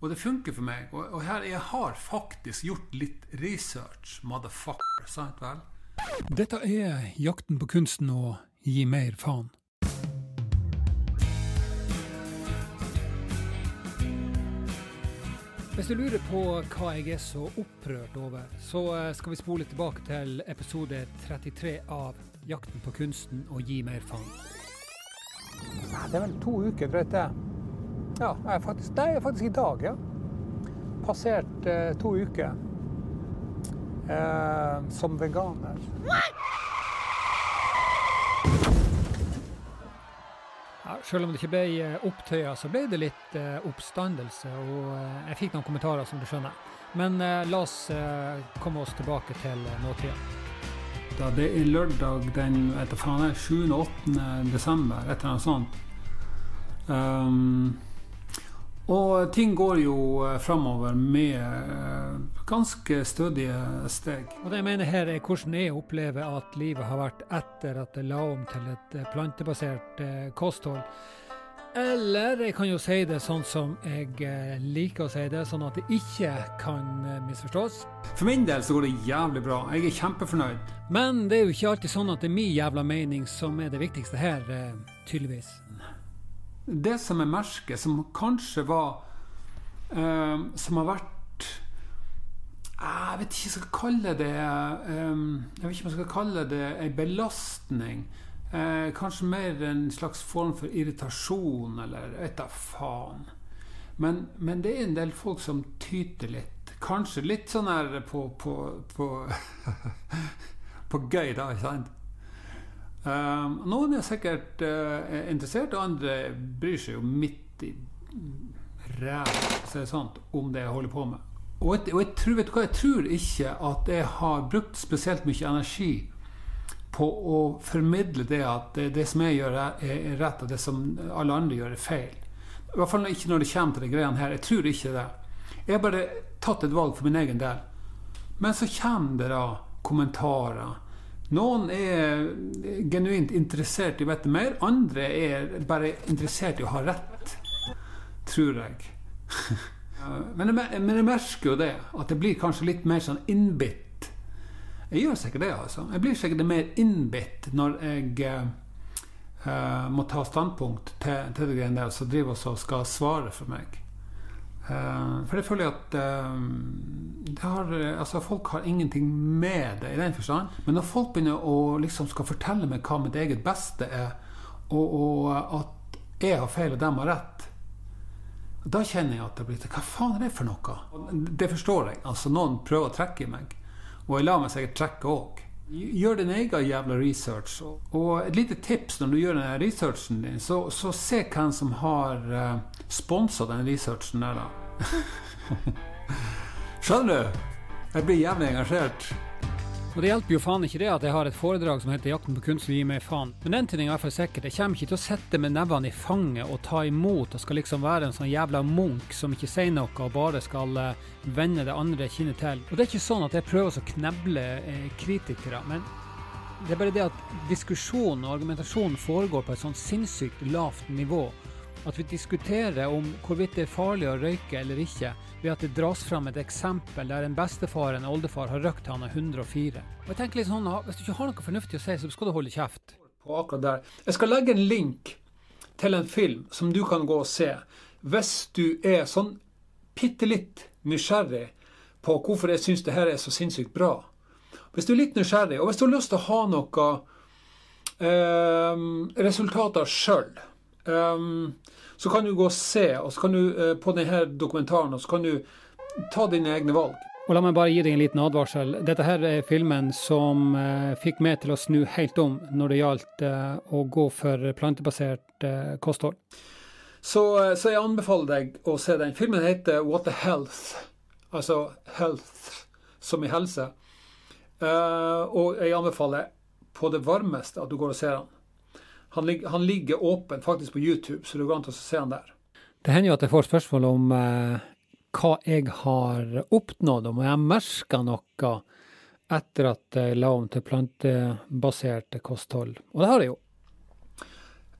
Og det funker for meg. Og, og her jeg har faktisk gjort litt research, motherfucker. Sant vel? Dette er jakten på kunsten å gi mer faen. Hvis du lurer på hva jeg er så opprørt over, så eh, skal vi spole tilbake til episode 33 av Jakten på kunsten å gi mer faen. Det er vel to uker, drøyt det. Ja, jeg er faktisk, er faktisk i dag, ja. Passert eh, to uker eh, som veganer. Ja, selv om det ikke ble eh, opptøyer, så ble det litt eh, oppstandelse. Og eh, jeg fikk noen kommentarer, som du skjønner. Men eh, la oss eh, komme oss tilbake til eh, nåtida. Da det er lørdag den vet du faen, jeg, 7. og 8. desember, et eller annet sånt. Um, og ting går jo eh, framover med eh, ganske stødige steg. Og det jeg mener her er hvordan jeg opplever at livet har vært etter at jeg la om til et eh, plantebasert kosthold. Eller jeg kan jo si det sånn som jeg liker å si det, sånn at det ikke kan misforstås. For min del så går det jævlig bra. Jeg er kjempefornøyd. Men det er jo ikke alltid sånn at det er min jævla mening som er det viktigste her, tydeligvis. Det som er merket, som kanskje var eh, Som har vært eh, Jeg vet ikke om jeg skal kalle det eh, Jeg vet ikke om jeg skal kalle det ei belastning. Eh, kanskje mer en slags form for irritasjon, eller vet da faen. Men, men det er en del folk som tyter litt. Kanskje litt sånn her på På, på, på gøy, da, ikke sant? Um, noen er sikkert uh, interessert, og andre bryr seg jo midt i ræva om det jeg holder på med. Og jeg, og jeg, tror, vet du hva, jeg tror ikke at jeg har brukt spesielt mye energi på å formidle det at det, det som jeg gjør, er rett, og det som alle andre gjør, er feil. I hvert fall ikke når det kommer til de greiene her. Jeg tror ikke det. Jeg har bare tatt et valg for min egen del. Men så kommer det da kommentarer. Noen er genuint interessert i å vite mer, andre er bare interessert i å ha rett. Tror jeg. men, jeg men jeg merker jo det, at jeg blir kanskje litt mer sånn innbitt. Jeg gjør sikkert det, altså. Jeg blir sikkert mer innbitt når jeg eh, må ta standpunkt til, til det greiene der, som driver og skal svare for meg. Uh, for jeg føler at uh, har, altså folk har ingenting med det i den forstand. Men når folk begynner å liksom skal fortelle meg hva mitt eget beste er, og, og at jeg har feil og dem har rett, da kjenner jeg at det blir Hva faen er det for noe? Det forstår jeg. Altså Noen prøver å trekke i meg. Og jeg lar meg sikkert trekke òg. Gjør din egen jævla research. Og et lite tips når du gjør den researchen din, så, så se hvem som har uh, sponsa den researchen der, da. Skjønner du? Jeg blir jævlig engasjert. Og det hjelper jo faen ikke det at jeg har et foredrag som heter 'Jakten på kunst som gir meg faen'. Men den ting er i hvert fall sikkert. Jeg kommer ikke til å sitte med nevene i fanget og ta imot og skal liksom være en sånn jævla munk som ikke sier noe og bare skal uh, vende det andre kinnet til. Og det er ikke sånn at jeg prøver å kneble eh, kritikere, men det er bare det at diskusjonen og argumentasjonen foregår på et sånn sinnssykt lavt nivå. At vi diskuterer om hvorvidt det er farlig å røyke eller ikke, ved at det dras fram et eksempel der en bestefar en oldefar har røkt til han er 104. Og jeg tenker litt sånn, Hvis du ikke har noe fornuftig å si, så skal du holde kjeft. På akkurat der. Jeg skal legge en link til en film som du kan gå og se hvis du er sånn bitte litt nysgjerrig på hvorfor jeg syns det her er så sinnssykt bra. Hvis du er litt nysgjerrig, og hvis du har lyst til å ha noe eh, resultater sjøl Um, så kan du gå og se, og så kan du uh, på denne dokumentaren og så kan du ta dine egne valg. Og La meg bare gi deg en liten advarsel. Dette her er filmen som uh, fikk meg til å snu helt om når det gjaldt uh, å gå for plantebasert kosthold. Så, så, jeg anbefaler deg å se den. Filmen heter What the Health. Altså health som i helse. og jeg anbefaler på det varmeste at du går og ser den. Han, han, ligger åpen faktisk på YouTube, så det går an å se han der. Det hender jo at jeg får spørsmål om eh, hva jeg har oppnådd, om jeg merka noe etter at jeg la om til plantebasert kosthold. Og det har jeg jo.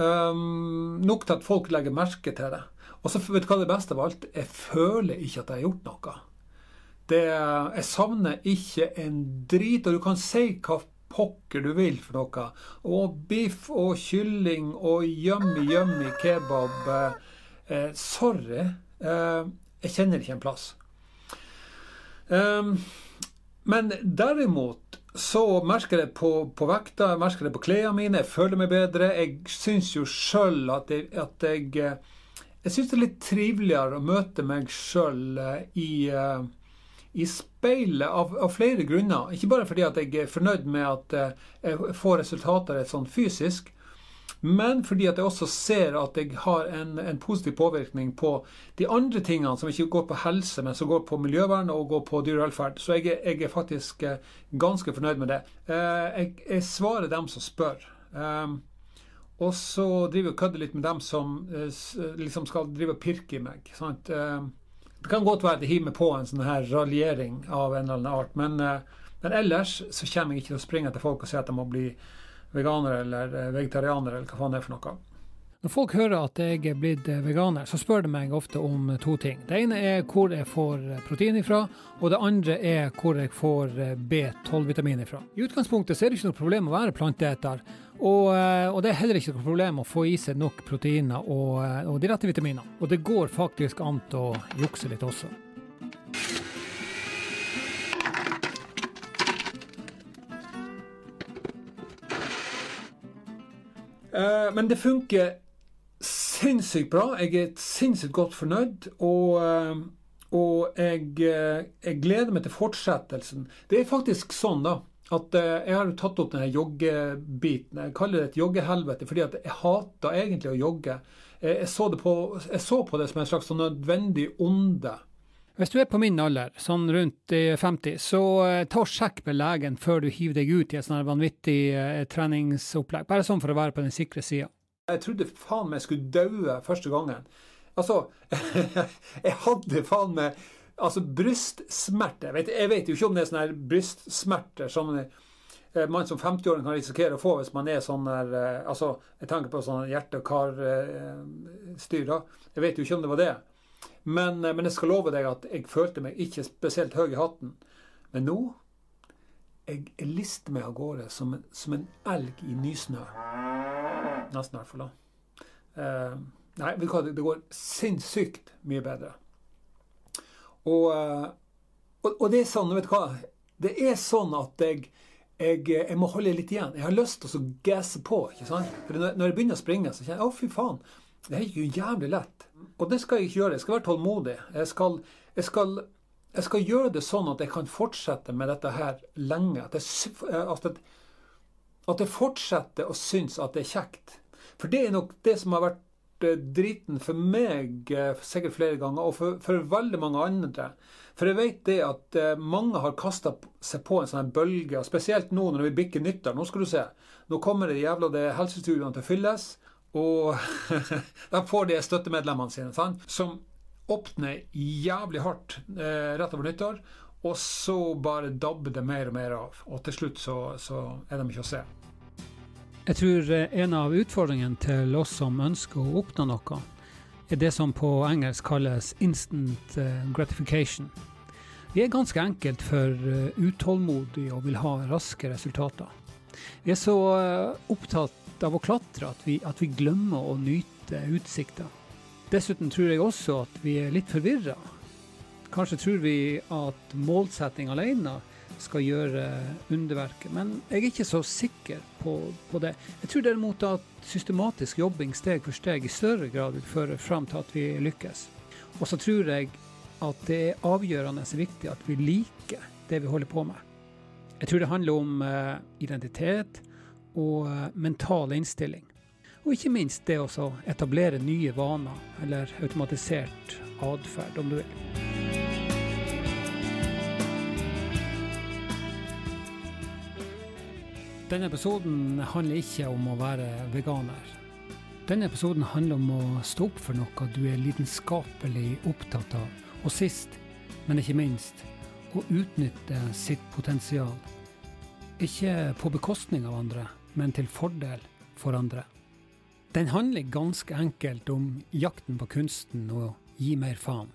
Um, nok til at folk legger merke til det. Og så vet du hva det beste av alt? Jeg føler ikke at jeg har gjort noe. Det, jeg savner ikke en drit, og du kan si hva pokker du vil for noe. Og biff og kylling og yummy, yummy kebab. Eh, sorry. Eh, jeg kjenner ikke en plass. Um, men derimot så merker jeg på, på vekta, jeg merker det på klærne mine, jeg føler meg bedre. Jeg syns jo sjøl at, jeg, at jeg eh, Jeg syns det er litt triveligere å møte meg sjøl eh, i, eh, i speilet av, av, flere grunner. Ikke bare fordi jeg er fornøyd med at jeg får resultater sånn fysisk, men fordi jeg også ser at jeg har en, en, positiv påvirkning på de andre tingene som ikke går på helse, men som går på miljøvern og går på dyrevelferd. Så jeg, jeg, er faktisk eh, ganske fornøyd med det. Eh, jeg, jeg svarer dem som spør. Um, og så driver jeg og kødder litt med dem som liksom skal drive og pirke i meg. Sant? Det kan godt være at jeg hiver meg på en sånn her raljering av en eller annen art, men, men ellers så kommer jeg ikke til å springe etter folk og si at de må bli veganere eller vegetarianere eller hva faen det er for noe. Når folk hører at jeg er blitt eh, veganer, så spør de meg ofte om to ting. Det ene er hvor jeg får eh, protein ifra, og det andre er hvor jeg får B12-vitamin ifra. I utgangspunktet så er det ikke noe problem å være planteeter, og, og, det er heller ikke noe problem å få i seg nok proteiner og, og de rette vitaminene. Og det går faktisk an å jukse litt også. Eh, men det funker sinnssykt bra. Jeg er sinnssykt godt fornøyd. Og, eh, og jeg, eh, jeg, gleder meg til fortsettelsen. Det er faktisk sånn, da. At jeg har tatt opp denne joggebiten. Jeg kaller det et joggehelvete, fordi at jeg hater egentlig å jogge. Jeg så, på, jeg så på det som en slags sånn nødvendig onde. Hvis du er på min alder, sånn rundt 50, så eh, ta og sjekk med legen før du hiver deg ut i et sånt vanvittig eh, treningsopplegg. Bare sånn for å være på den sikre sida. Jeg trodde faen meg jeg skulle daue første gangen. Altså, jeg hadde faen meg altså brystsmerter. Jeg vet, jeg vet jo ikke om det er sånne brystsmerter som eh, man som 50-åring kan risikere å få hvis man er sånn der Altså, jeg tenker på sånn hjerte- og karstyr. Jeg vet jo ikke om det var det. Men, eh, men, jeg skal love deg at jeg følte meg ikke spesielt høy i hatten. Men nå jeg, jeg lister meg av gårde som som en elg i nysnø. Nesten, i hvert fall. Nei, du hva, det, det går sinnssykt mye bedre. Og, uh, og, og, det er sånn, vet du hva Det er sånn at jeg, jeg, jeg må holde litt igjen. Jeg har lyst til å gasse på. ikke sant? For når, jeg begynner å springe, så kjenner jeg å, fy faen. Det er jo jævlig lett. Og det skal jeg ikke gjøre. Jeg skal være tålmodig. Jeg skal, jeg skal, jeg skal gjøre det sånn at jeg kan fortsette med dette her lenge. At jeg, at jeg, at jeg fortsetter å synes at det er kjekt. For det er nok det som har vært eh, driten for meg eh, sikkert flere ganger, og for, for veldig mange andre. For jeg vet det at eh, mange har kasta seg på en sånn bølge, spesielt nå når vi bikker nyttår. Nå skal du se. Nå kommer det jævla det helsestudiene til å fylles. Og da får de støttemedlemmene sine, sant? som åpner jævlig hardt eh, rett over nyttår. Og så bare dabber det mer og mer av. Og til slutt så, så er de ikke å se. Jeg tror eh, en av utfordringene til oss som ønsker å oppnå noe, er det som på engelsk kalles instant eh, gratification. Vi er ganske enkelt for eh, utålmodige og vil ha raske resultater. Vi er så opptatt av å klatre at vi, at vi glemmer å nyte utsikta. Dessuten tror jeg også at vi er litt forvirra. Kanskje tror vi at målsetting alene skal gjøre underverket, men jeg er ikke så sikker på, på, det. Jeg tror derimot at systematisk jobbing steg for steg i større grad vil føre fram til at vi lykkes. Og så tror jeg at det er avgjørende viktig at vi liker det vi holder på med. Jeg tror det handler om uh, identitet, og eh, mental innstilling. Og ikke minst det å etablere nye vaner, eller automatisert atferd, om du vil. Denne episoden handler ikke om å være veganer. Denne episoden handler om å stå opp for noe du er lidenskapelig opptatt av, og sist, men ikke minst, å utnytte sitt potensial. Ikke på bekostning av andre, men til fordel for andre. Den handler ganske enkelt om jakten på kunsten og gi mer faen.